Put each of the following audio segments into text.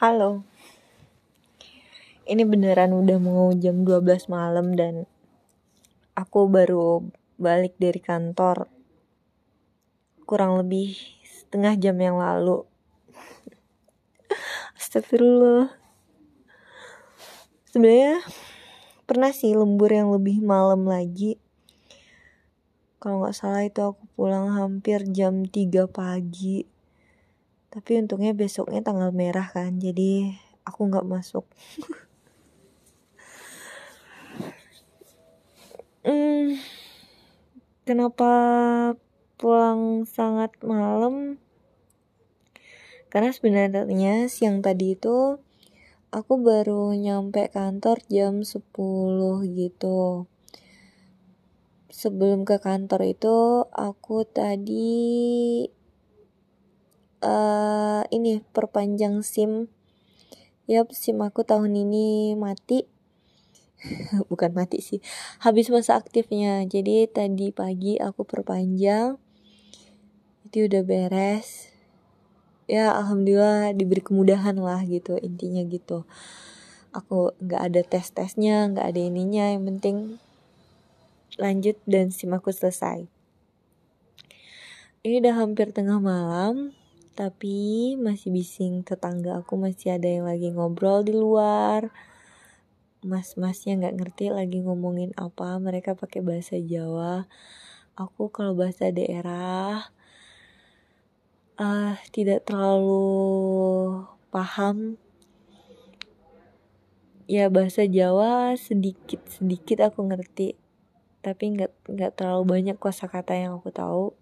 Halo. Ini beneran udah mau jam 12 malam dan aku baru balik dari kantor kurang lebih setengah jam yang lalu. Astagfirullah. Sebenarnya pernah sih lembur yang lebih malam lagi. Kalau nggak salah itu aku pulang hampir jam 3 pagi. Tapi untungnya besoknya tanggal merah kan, jadi aku nggak masuk. hmm, kenapa pulang sangat malam? Karena sebenarnya siang tadi itu aku baru nyampe kantor jam 10 gitu. Sebelum ke kantor itu aku tadi uh, ini perpanjang SIM. Yap, SIM aku tahun ini mati. Bukan mati sih. Habis masa aktifnya. Jadi tadi pagi aku perpanjang. Itu udah beres. Ya, alhamdulillah diberi kemudahan lah gitu intinya gitu. Aku nggak ada tes tesnya, nggak ada ininya. Yang penting lanjut dan SIM aku selesai. Ini udah hampir tengah malam tapi masih bising tetangga aku masih ada yang lagi ngobrol di luar. Mas-masnya nggak ngerti lagi ngomongin apa mereka pakai bahasa Jawa. Aku kalau bahasa daerah uh, tidak terlalu paham. Ya bahasa Jawa sedikit sedikit aku ngerti tapi nggak nggak terlalu banyak kosakata yang aku tahu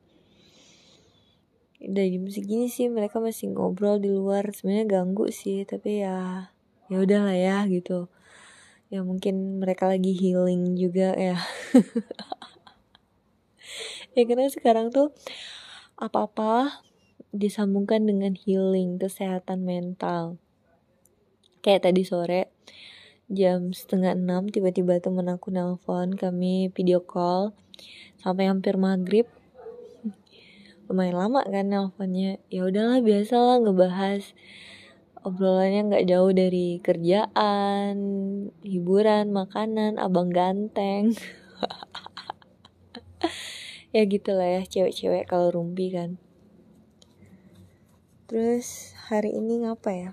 udah jam segini sih mereka masih ngobrol di luar. Sebenarnya ganggu sih tapi ya ya udahlah ya gitu. Ya mungkin mereka lagi healing juga ya. Ya karena sekarang tuh apa-apa disambungkan dengan healing kesehatan mental. Kayak tadi sore jam setengah enam tiba-tiba temen aku nelpon kami video call sampai hampir maghrib lumayan lama kan nelponnya ya udahlah biasalah ngebahas obrolannya nggak jauh dari kerjaan hiburan makanan abang ganteng. Ya gitulah ya cewek-cewek kalau rumpi kan. Terus hari ini ngapa ya?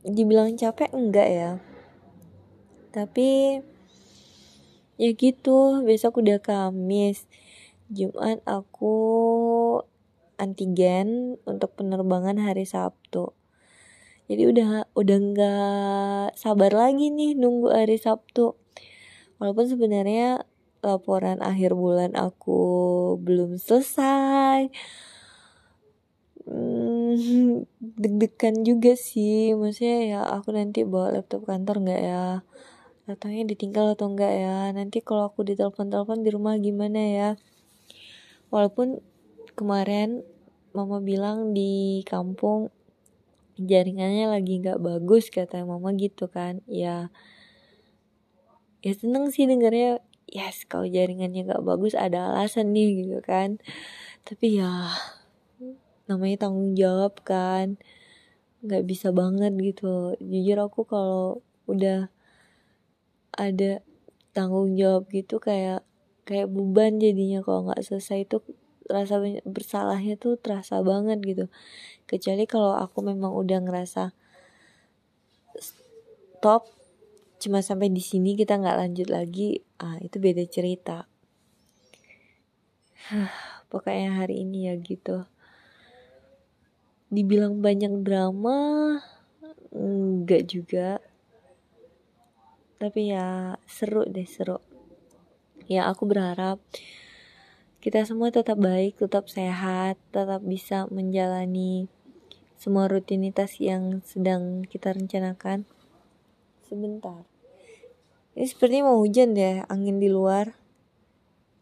Dibilang capek enggak ya? Tapi ya gitu besok udah Kamis Jumat aku antigen untuk penerbangan hari Sabtu. Jadi udah udah nggak sabar lagi nih nunggu hari Sabtu. Walaupun sebenarnya laporan akhir bulan aku belum selesai. Hmm, deg-degan juga sih, maksudnya ya aku nanti bawa laptop kantor nggak ya? Laptopnya ditinggal atau enggak ya? Nanti kalau aku ditelepon-telepon di rumah gimana ya? Walaupun kemarin mama bilang di kampung jaringannya lagi nggak bagus kata mama gitu kan. Ya ya seneng sih dengarnya yes kalau jaringannya nggak bagus ada alasan nih gitu kan. Tapi ya namanya tanggung jawab kan. Nggak bisa banget gitu. Jujur aku kalau udah ada tanggung jawab gitu kayak kayak beban jadinya kalau nggak selesai itu rasa bersalahnya tuh terasa banget gitu. Kecuali kalau aku memang udah ngerasa stop cuma sampai di sini kita nggak lanjut lagi ah itu beda cerita. Pokoknya hari ini ya gitu. Dibilang banyak drama enggak juga. Tapi ya seru deh seru ya aku berharap kita semua tetap baik, tetap sehat, tetap bisa menjalani semua rutinitas yang sedang kita rencanakan. Sebentar. Ini sepertinya mau hujan deh, angin di luar.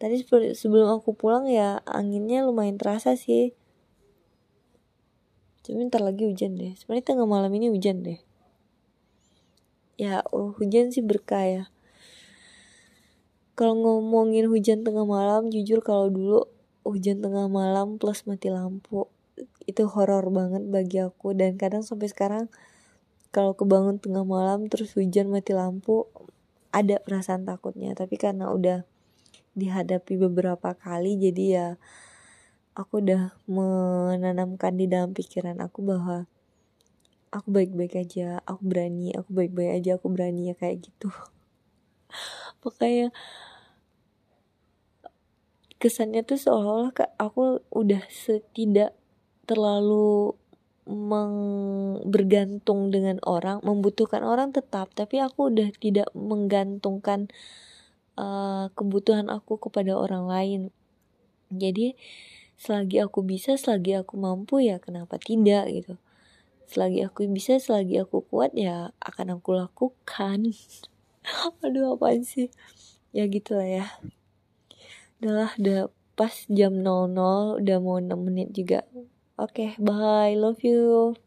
Tadi sebelum aku pulang ya anginnya lumayan terasa sih. Cuma ntar lagi hujan deh. Sebenarnya tengah malam ini hujan deh. Ya, oh, hujan sih berkah ya kalau ngomongin hujan tengah malam jujur kalau dulu hujan tengah malam plus mati lampu itu horor banget bagi aku. Dan kadang sampai sekarang kalau kebangun tengah malam terus hujan mati lampu ada perasaan takutnya. Tapi karena udah dihadapi beberapa kali jadi ya aku udah menanamkan di dalam pikiran aku bahwa aku baik-baik aja aku berani aku baik-baik aja aku berani ya kayak gitu makanya kesannya tuh seolah-olah aku udah setidak terlalu meng bergantung dengan orang membutuhkan orang tetap tapi aku udah tidak menggantungkan uh, kebutuhan aku kepada orang lain. Jadi selagi aku bisa selagi aku mampu ya kenapa tidak gitu. Selagi aku bisa selagi aku kuat ya akan aku lakukan aduh apaan sih? Ya gitulah ya. Udahlah udah pas jam 00 udah mau 6 menit juga. Oke okay, bye love you